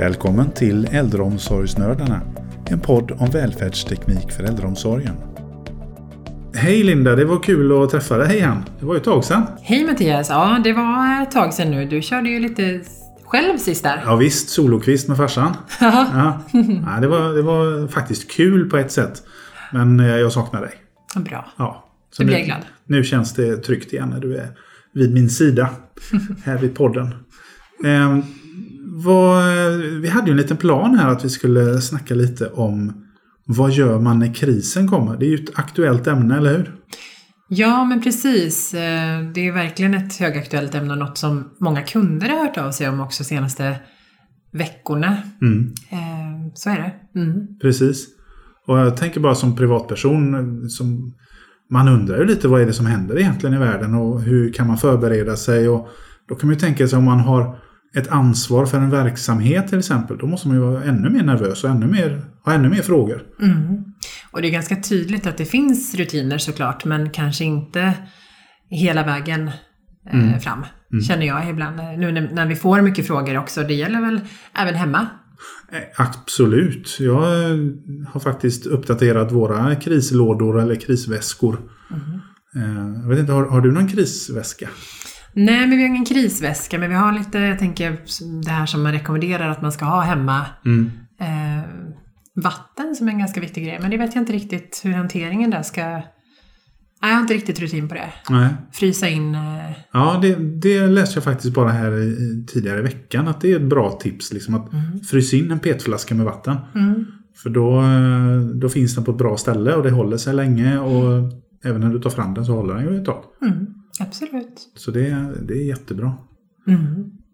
Välkommen till Äldreomsorgsnördarna, en podd om välfärdsteknik för äldreomsorgen. Hej Linda, det var kul att träffa dig igen. Det var ju ett tag sedan. Hej Mattias! Ja, det var ett tag sedan nu. Du körde ju lite själv sist där. Ja visst, solokvist med farsan. ja. ja, det, var, det var faktiskt kul på ett sätt. Men eh, jag saknar dig. Bra. Ja. Så blir jag glad. Nu känns det tryggt igen när du är vid min sida här vid podden. Vad, vi hade ju en liten plan här att vi skulle snacka lite om vad gör man när krisen kommer? Det är ju ett aktuellt ämne, eller hur? Ja, men precis. Eh, det är verkligen ett högaktuellt ämne och något som många kunder har hört av sig om också senaste veckorna. Mm. Eh, så är det. Mm. Precis. Och jag tänker bara som privatperson, som, man undrar ju lite vad är det som händer egentligen i världen och hur kan man förbereda sig? Och då kan man ju tänka sig om man har ett ansvar för en verksamhet till exempel, då måste man ju vara ännu mer nervös och ännu mer, ha ännu mer frågor. Mm. Och det är ganska tydligt att det finns rutiner såklart, men kanske inte hela vägen eh, Mm. fram. Känner jag ibland. Nu när, när vi får mycket frågor också. Det gäller väl även hemma. Eh, Absolut. Jag eh, har faktiskt uppdaterat våra krislådor eller krisväskor. Eh, Jag vet inte, har, har du någon krisväska? Nej, men vi har ingen krisväska, men vi har lite, jag tänker, det här som man rekommenderar att man ska ha hemma. Mm. Eh, vatten som är en ganska viktig grej, men det vet jag inte riktigt hur hanteringen där ska... Nej, jag har inte riktigt rutin på det. Nej. Frysa in... Eh, Ja, det, det läste jag faktiskt bara här i, tidigare i veckan. Att det är ett bra tips. Liksom, att frysa in en petflaska med vatten. mm, För då, eh, då finns den på ett bra ställe och det håller sig länge. Och även när du tar fram den så håller den ju ett tag. mm, absolut. Så det, det är jättebra. Mm.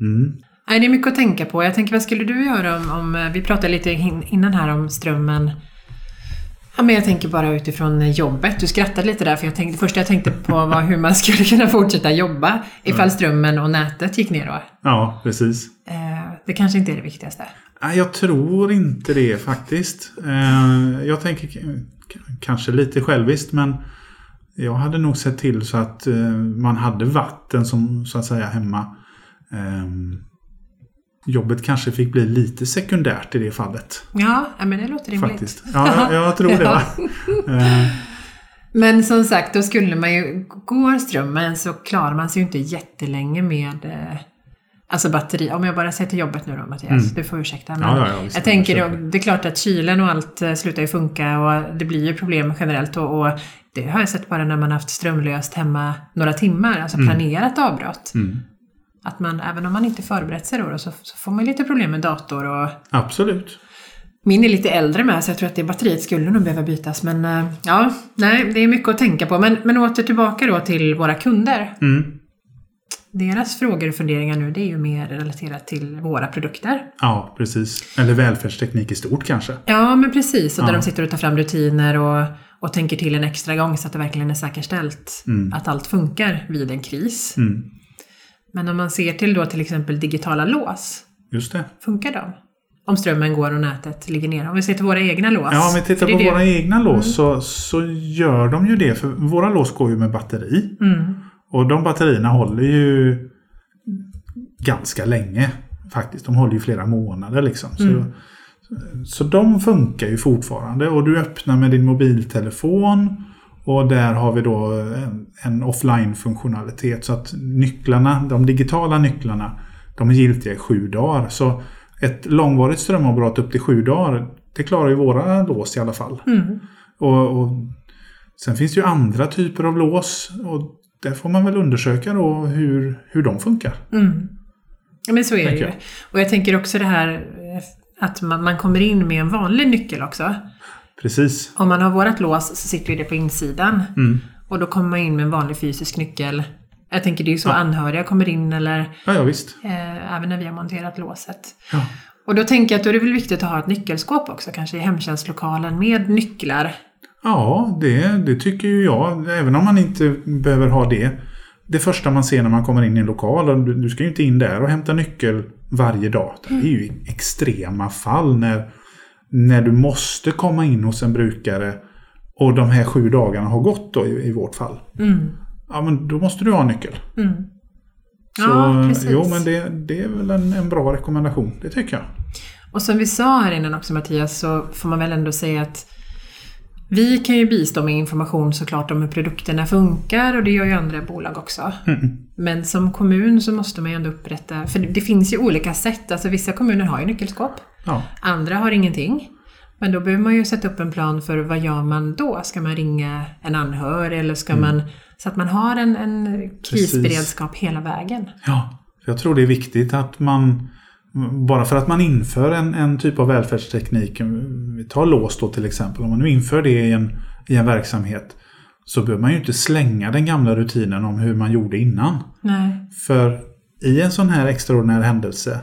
Mm. Nej, det är mycket att tänka på. Jag tänker, vad skulle du göra om... om eh, vi pratade lite in- innan här om strömmen. Ja, men jag tänker bara utifrån jobbet. Du skrattade lite där, för jag tänkte, det första jag tänkte på var hur man skulle kunna fortsätta jobba ifall strömmen och nätet gick ner då. Ja, precis. Eh, det kanske inte är det viktigaste. Nej, jag tror inte det faktiskt. Eh, Jag tänker kanske lite själviskt men jag hade nog sett till så att eh, man hade vatten som så att säga hemma. Ehm, Jobbet kanske fick bli lite sekundärt i det fallet. Ja, men det låter rimligt. Faktiskt. Ja, jag, jag tror det. Va? Eh, Men som sagt, då skulle man ju... Går strömmen så klarar man sig ju inte jättelänge med... Alltså batteri. Om jag bara säger till jobbet nu då Mattias, Mm. du får ursäkta. Men Ja, ja, ja, visst. jag tänker, Jag det är klart att kylen och allt eh, slutar ju funka och det blir ju problem generellt. Och, och det har jag sett bara när man haft strömlöst hemma några timmar, alltså planerat avbrott. Mm. Att man, även om man inte förberett sig då, så, så får man lite problem med dator och absolut. Min är lite äldre med så jag tror att det batteriet skulle nog behöva bytas. Men eh, ja, nej, det är mycket att tänka på. Men, men åter tillbaka då till våra kunder. Mm. Deras frågor och funderingar nu det är ju mer relaterat till våra produkter. Ja, precis. Eller välfärdsteknik i stort kanske. Ja, men precis. Och där Ja. de sitter och tar fram rutiner och, och tänker till en extra gång så att det verkligen är säkerställt Mm. att allt funkar vid en kris. Mm. Men om man ser till då till exempel digitala lås, Just det. funkar de? Om strömmen går och nätet ligger ner. Om vi ser till våra egna lås. Ja, om vi tittar det på det- våra egna lås så, så gör de ju det. För våra lås går ju med batteri. Mm. Och de batterierna håller ju ganska länge. Faktiskt. De håller ju flera månader liksom. Så, Mm. så de funkar ju fortfarande. Och du öppnar med din mobiltelefon. Och där har vi då en, en offline-funktionalitet. Så att nycklarna, de digitala nycklarna, de är giltiga i sju dagar. Så ett långvarigt strömavbrott upp till sju dagar, det klarar ju våra lås i alla fall. Mm. Och, och Sen finns det ju andra typer av lås. Och där får man väl undersöka då hur, hur de funkar. Mm. Men så är det ju. jag. Och jag tänker också det här eh, att man, man kommer in med en vanlig nyckel också. Precis. Om man har vårat lås så sitter det på insidan. Mm. Och då kommer man in med en vanlig fysisk nyckel. Jag tänker det är ju så Ja. anhöriga kommer in eller Ja, ja visst. eh, även när vi har monterat låset. Ja. Och då tänker jag att då är det väl viktigt att ha ett nyckelskåp också, kanske i hemtjänstlokalen med nycklar. Ja, det, det tycker ju jag. Även om man inte behöver ha det. Det första man ser när man kommer in i en lokal. Och du, du ska ju inte in där och hämta nyckel varje dag. Det är ju extrema fall när, när du måste komma in hos en brukare och de här sju dagarna har gått då i, i vårt fall. Mm. Ja, men då måste du ha nyckel. Mm. Så, Ja, precis. Jo, men det, det är väl en, en bra rekommendation. Det tycker jag. Och som vi sa här innan också Mattias, så får man väl ändå säga att vi kan ju bistå med information såklart om hur produkterna funkar och det gör ju andra bolag också. Mm. Men som kommun så måste man ju ändå upprätta, för det finns ju olika sätt. Alltså vissa kommuner har ju nyckelskåp, Ja, andra har ingenting. Men då behöver man ju sätta upp en plan för vad gör man då? Ska man ringa en anhörig eller ska man... Så att man har en, en krisberedskap hela vägen. ja. Jag tror det är viktigt att man bara för att man inför en, en typ av välfärdsteknik, vi tar lås då till exempel, om man nu inför det i en, i en verksamhet så behöver man ju inte slänga den gamla rutinen om hur man gjorde innan. Nej. För i en sån här extraordinär händelse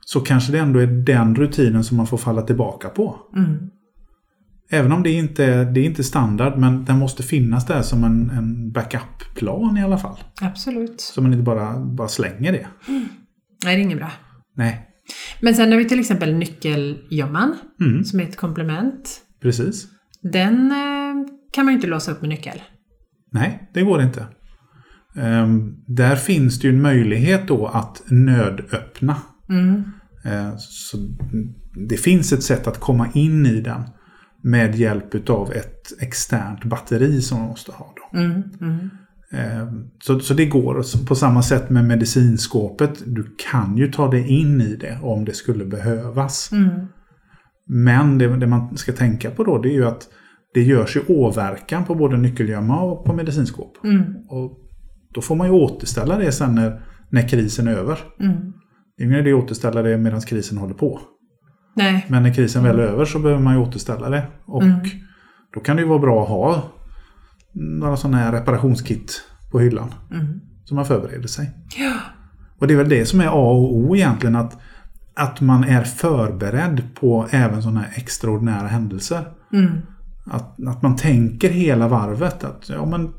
så kanske det ändå är den rutinen som man får falla tillbaka på. Mm. Även om det inte det är inte standard, men den måste finnas där som en, en backup-plan i alla fall. Absolut. Så man inte bara, bara slänger det. Nej, det är inget bra. Nej, Men sen har vi till exempel nyckelgömman, mm, som är ett komplement. precis. Den eh, kan man ju inte låsa upp med nyckel. Nej, det går inte. Ehm, där finns det ju en möjlighet då att nödöppna. Mm. Ehm, så det finns ett sätt att komma in i den med hjälp av ett externt batteri som man måste ha. Då. Mm. Mm. Ehm, Så, så det går. På samma sätt med medicinskåpet. Du kan ju ta dig in i det om det skulle behövas. Mm. Men det, det man ska tänka på då det är ju att det görs ju åverkan på både nyckelgömma och på medicinskåp. Mm. Och då får man ju återställa det sen när, när krisen är över. Mm. Det är ingen idé att återställa det medan krisen håller på. Nej. Men när krisen väl är över så behöver man ju återställa det. Och Mm. då kan det ju vara bra att ha några sådana här reparationskit på hyllan. Mm. Så man förbereder sig. Ja. Och det är väl det som är A och O egentligen. Att, att man är förberedd på även sådana här extraordinära händelser. Mm. Att, att man tänker hela varvet. Att ja, men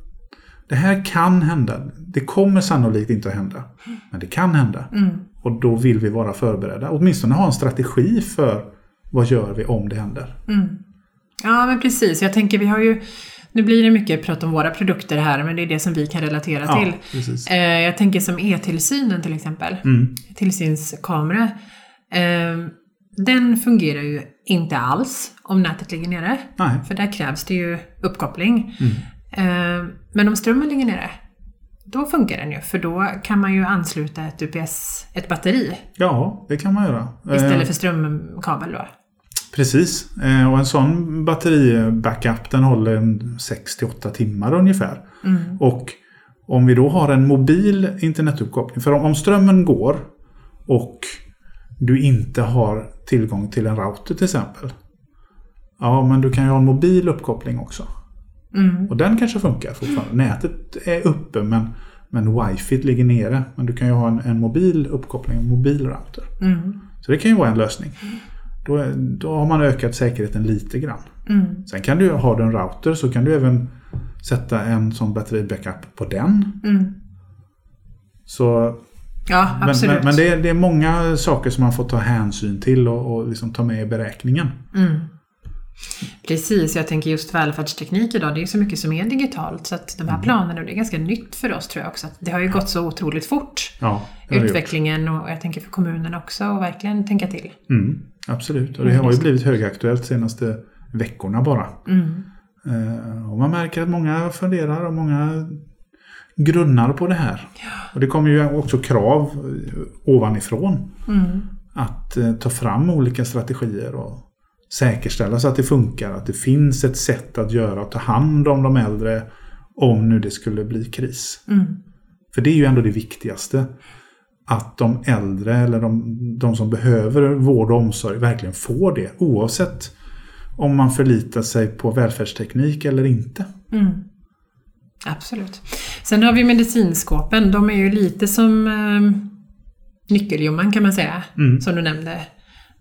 det här kan hända. Det kommer sannolikt inte att hända. Men det kan hända. Mm. Och då vill vi vara förberedda. Åtminstone ha en strategi för vad gör vi om det händer. Mm. Ja, men precis. Jag tänker, vi har ju... Nu blir det mycket prat om våra produkter här, men det är det som vi kan relatera Ja, till. precis. Eh, jag tänker som e-tillsynen till exempel. Mm. Tillsynskamera. Eh, den fungerar ju inte alls om nätet ligger nere. Nej. För där krävs det ju uppkoppling. Mm. Eh, men om strömmen ligger nere, då funkar den ju. För då kan man ju ansluta ett UPS, ett batteri, Ja, det kan man göra. Istället för strömkabel då. Precis. Eh, Och en sån batteribackup den håller en 6-8 timmar ungefär. Mm. Och om vi då har en mobil internetuppkoppling. För om, om strömmen går och du inte har tillgång till en router till exempel. Ja, men du kan ju ha en mobil uppkoppling också. Mm. Och den kanske funkar fortfarande. Nätet är uppe men, men wifi ligger nere. Men du kan ju ha en, en mobil uppkoppling, en mobil router. Mm. Så det kan ju vara en lösning. Då, då har man ökat säkerheten lite grann. Mm. Sen kan du ha du en router så kan du även sätta en sån batteribackup på den. Mm. Så, Ja, men men, men det, är, det är många saker som man får ta hänsyn till och, och liksom ta med i beräkningen. Mm. Precis, jag tänker just välfärdsteknik idag, det är ju så mycket som är digitalt så att de Mm. här planerna, det är ganska nytt för oss tror jag också. Det har ju gått så otroligt fort, Ja, det gjort. utvecklingen och jag tänker för kommunen också och verkligen tänka till. Mm, absolut, och det har ju blivit högaktuellt senaste veckorna bara. Mm. Eh, och man märker att många funderar och många grunnar på det här. Och det kommer ju också krav eh, ovanifrån. Mm. Att eh, ta fram olika strategier och säkerställa så att det funkar. Att det finns ett sätt att göra och ta hand om de äldre om nu det skulle bli kris. Mm. För det är ju ändå det viktigaste. Att de äldre eller de, de som behöver vård och omsorg verkligen får det. Oavsett om man förlitar sig på välfärdsteknik eller inte. Mm. Absolut. Sen har vi medicinskåpen, de är ju lite som eh, nyckelgömman kan man säga, Mm. som du nämnde.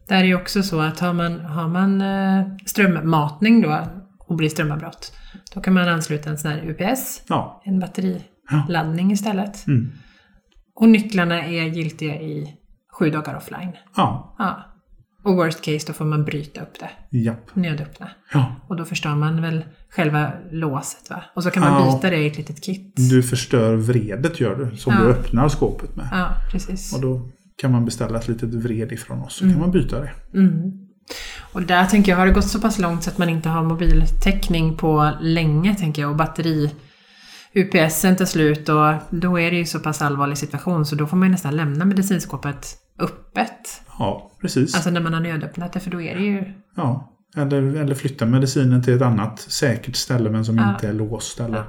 Där är ju också så att har man, har man eh, strömmatning då och blir strömavbrott, då kan man ansluta en sån här UPS, Ja. en batteriladdning istället. Mm. Och nycklarna är giltiga i sju dagar offline. Ja. Ja. Och worst case, då får man bryta upp det, Japp. nödöppna. Ja. Och då förstör man väl själva låset va? Och så kan man Ja. byta det i ett litet kit. Du förstör vredet gör du. Som Ja. du öppnar skåpet med. Ja, precis. Och då kan man beställa ett litet vred ifrån oss så Mm. kan man byta det. Mm. Och där tänker jag, har det gått så pass långt så att man inte har mobiltäckning på länge, tänker jag, och batteri UPSen tar slut och då är det ju så pass allvarlig situation så då får man nästan lämna medicinskåpet öppet. Ja, precis. Alltså när man har nödöppnat det, för då är det ju... Ja, eller, eller flytta medicinen till ett annat säkert ställe men som Ja. inte är låst. Eller. Ja.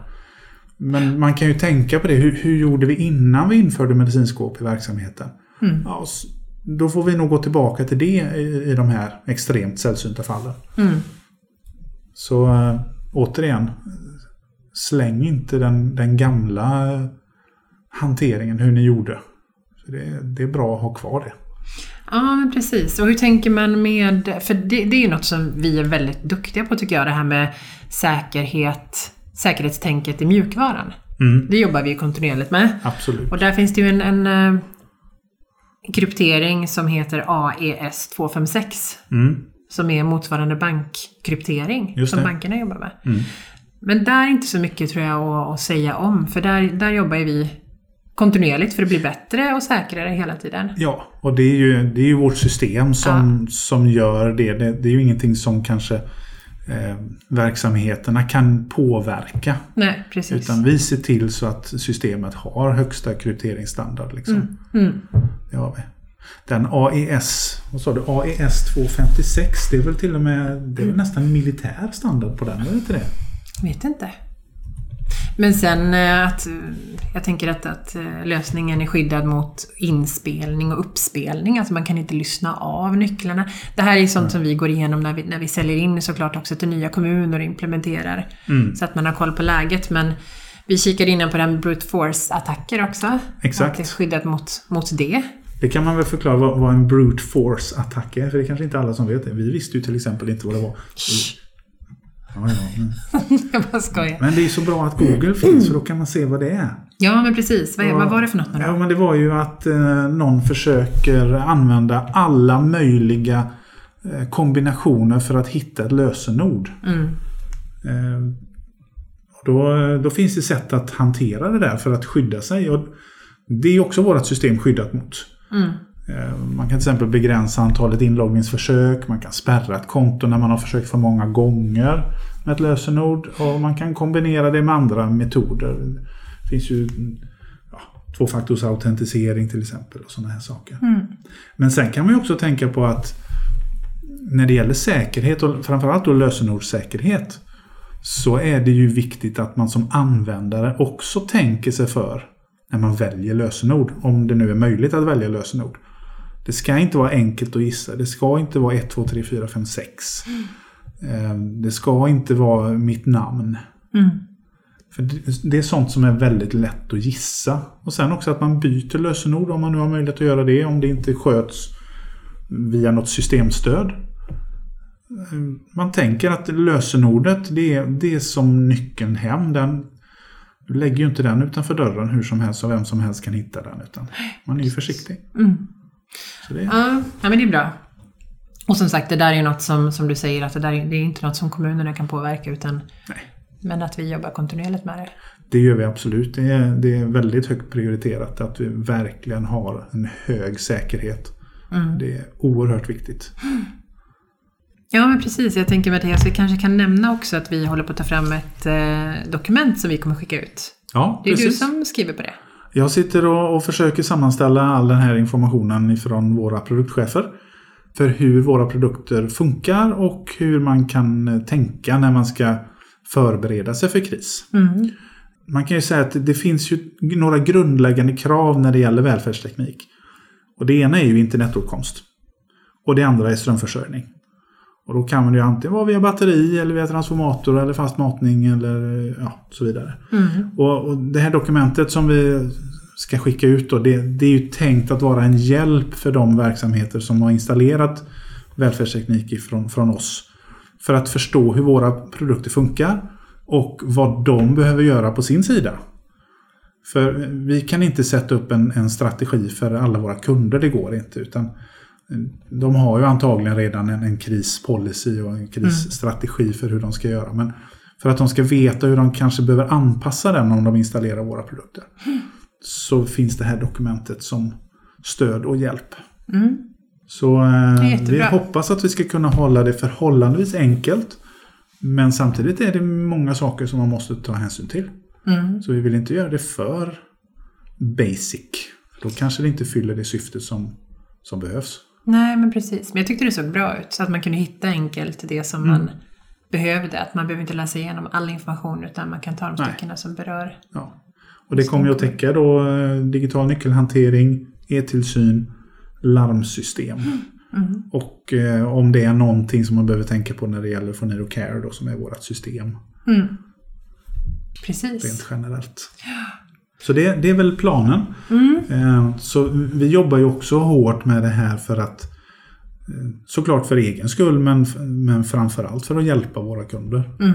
Men man kan ju tänka på det. Hur, hur gjorde vi innan vi införde medicinskåp i verksamheten? Mm. Ja, då får vi nog gå tillbaka till det i, i de här extremt sällsynta fallen. Mm. Så äh, återigen, släng inte den, den gamla hanteringen hur ni gjorde. För det, det är bra att ha kvar det. Ja, men precis. Och hur tänker man med... För det, det är ju något som vi är väldigt duktiga på tycker jag, det här med säkerhet, säkerhetstänket i mjukvaran. Mm, Det jobbar vi kontinuerligt med. absolut. Och där finns det ju en, en eh, kryptering som heter AES 256 Mm, som är motsvarande bankkryptering som bankerna jobbar med. mm. Men där är inte så mycket tror jag att, att säga om, för där, där jobbar vi kontinuerligt för att bli bättre och säkrare hela tiden. Ja, och det är ju, det är ju vårt system som, som gör det. det. Det är ju ingenting som kanske eh, verksamheterna kan påverka. Nej, precis. Utan vi ser till så att systemet har högsta krypteringsstandard. Liksom. Mm, mm. Det har vi. Den AES, vad sa du? AES 256, det är väl till och med det är väl nästan militär standard på den, är det inte det? Vet inte. Men sen eh, att, jag tänker att, att eh, lösningen är skyddad mot inspelning och uppspelning. Alltså man kan inte lyssna av nycklarna. Det här är sånt som vi går igenom när vi, när vi säljer in såklart också till nya kommuner och implementerar. Mm. Så att man har koll på läget. Men vi kikar innan på den brute force-attacker också. Exakt. Att det är skyddat mot, mot det. Det kan man väl förklara vad, vad en brute force-attack är, för det är kanske inte alla som vet det. Vi visste ju till exempel inte vad det var. Ja, ja, men, jag bara skojar. men det är så bra att Google finns, för då kan man se vad det är. Ja, men precis. Vad, vad var det för något nu Ja, då? men det var ju att eh, någon försöker använda alla möjliga eh, kombinationer för att hitta ett lösenord. Mm. Eh, då, då finns det sätt att hantera det där för att skydda sig. Och det är också vårt system skyddat mot. Mm. Eh, Man kan till exempel begränsa antalet inloggningsförsök. Man kan spärra ett konto när man har försökt för många gånger med ett lösenord. Och man kan kombinera det med andra metoder. Det finns ju ja, tvåfaktorsautentisering till exempel och sådana här saker. Mm. Men sen kan man ju också tänka på att när det gäller säkerhet och framförallt då lösenordssäkerhet så är det ju viktigt att man som användare också tänker sig för när man väljer lösenord. Om det nu är möjligt att välja lösenord. Det ska inte vara enkelt att gissa. Det ska inte vara 1, 2, 3, 4, 5, 6. Eh, Det ska inte vara mitt namn. Mm. För det- det är sånt som är väldigt lätt att gissa. Och sen också att man byter lösenord om man nu har möjlighet att göra det. Om det inte sköts via något systemstöd. Man tänker att lösenordet det är, det är som nyckeln hem. Den, du lägger ju inte den utanför dörren hur som helst och vem som helst kan hitta den. Utan man är ju försiktig. Mm. Det, Ja, men det är bra. Och som sagt, det där är ju något som, som du säger, att det, där är, det är inte något som kommunerna kan påverka, utan Nej. men att vi jobbar kontinuerligt med det. det gör vi absolut. Det är, det är väldigt högt prioriterat att vi verkligen har en hög säkerhet. Mm. Det är oerhört viktigt. Ja, men precis. Jag tänker Mattias, vi kanske kan nämna också att vi håller på att ta fram ett eh, dokument som vi kommer skicka ut. Ja, Det är precis. du som skriver på det. Jag sitter och, och försöker sammanställa all den här informationen ifrån våra produktchefer. För hur våra produkter funkar och hur man kan eh, tänka när man ska förbereda sig för kris. Mm. Man kan ju säga att det finns ju några grundläggande krav när det gäller välfärdsteknik. Och det ena är ju internetåtkomst. Och det andra är strömförsörjning. Och då kan man ju antingen vara via batteri eller via transformator eller fast matning eller ja, så vidare. Mm. Och, och det här dokumentet som vi ska skicka ut då, det, det är ju tänkt att vara en hjälp för de verksamheter som har installerat välfärdsteknik ifrån, från oss. För att förstå hur våra produkter funkar och vad de behöver göra på sin sida. För vi kan inte sätta upp en, en strategi för alla våra kunder, det går inte. Utan de har ju antagligen redan en, en krispolicy och en krisstrategi för hur de ska göra. Men för att de ska veta hur de kanske behöver anpassa den om de installerar våra produkter. Så finns det här dokumentet som, stöd och hjälp. Mm. Så eh, vi hoppas att vi ska kunna hålla det förhållandevis enkelt. Men samtidigt är det många saker som man måste ta hänsyn till. Mm. Så vi vill inte göra det för basic. Då kanske det inte fyller det syftet som, som behövs. Nej, men precis. Men jag tyckte det såg bra ut. Så att man kunde hitta enkelt det som Mm. man behövde. Att man behöver inte läsa igenom all information utan man kan ta de Nej. styckena som berör. Ja. Och det kommer ju att täcka då eh, digital nyckelhantering, e-tillsyn, larmsystem. Mm. Och eh, om det är någonting som man behöver tänka på när det gäller Fonero Care då, som är vårt system Mm. rent Precis. generellt. Så det, det är väl planen. Mm. Eh, Så vi jobbar ju också hårt med det här för att eh, såklart för egen skull men, men framförallt för att hjälpa våra kunder. Mm.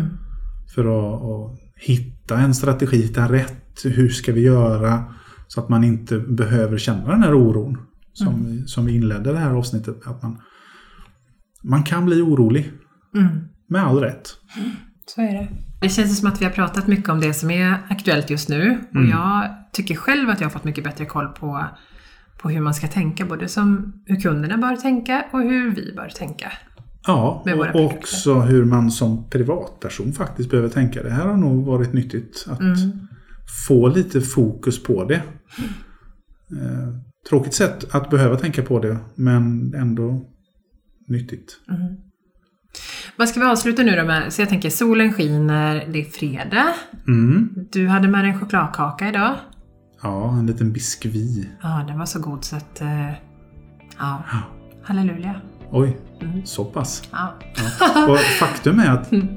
För att, att hitta en strategi, hitta rätt. Hur ska vi göra? Så att man inte behöver känna den här oron. Som, vi, som vi inledde det här avsnittet med. Att man, man kan bli orolig. Mm. Med all rätt. Så är det. Det känns som att vi har pratat mycket om det som är aktuellt just nu. Och Mm. jag tycker själv att jag har fått mycket bättre koll på, på hur man ska tänka. Både som hur kunderna bör tänka och hur vi bör tänka. Ja, Med våra och produkter. också hur man som privatperson faktiskt behöver tänka. Det här har nog varit nyttigt att Mm. få lite fokus på det. Eh, tråkigt sätt att behöva tänka på det, men ändå nyttigt. Vad ska vi avsluta nu då med? Så jag tänker solen skiner, det är fredag. Mm. Du hade med dig en chokladkaka idag. Ja, en liten biskvi. Ja, den var så god så att... eh, ja, halleluja. Oj, Mm. så pass. Ja. Ja. Faktum är att Mm.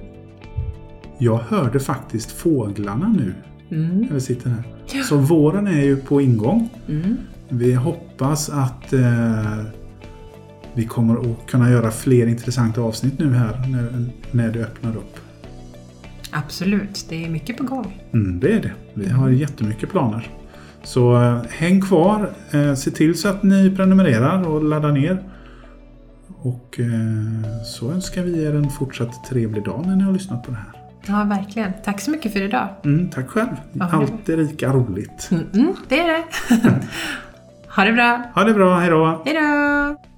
jag hörde faktiskt fåglarna nu Mm. när vi sitter här. Så våren är ju på ingång. Mm. Vi hoppas att eh, vi kommer att kunna göra fler intressanta avsnitt nu här när, när det öppnar upp. Absolut, det är mycket på gång. Mm, det är det. Vi har jättemycket planer. Så eh, häng kvar. Eh, se till så att ni prenumererar och laddar ner. Och eh, så önskar vi er en fortsatt trevlig dag när ni har lyssnat på det här. Ja, verkligen. Tack så mycket för idag. Mm, tack själv. Alltid lika roligt. Mm, mm, det är det. ha det bra. Ha det bra, hejdå! Hej då!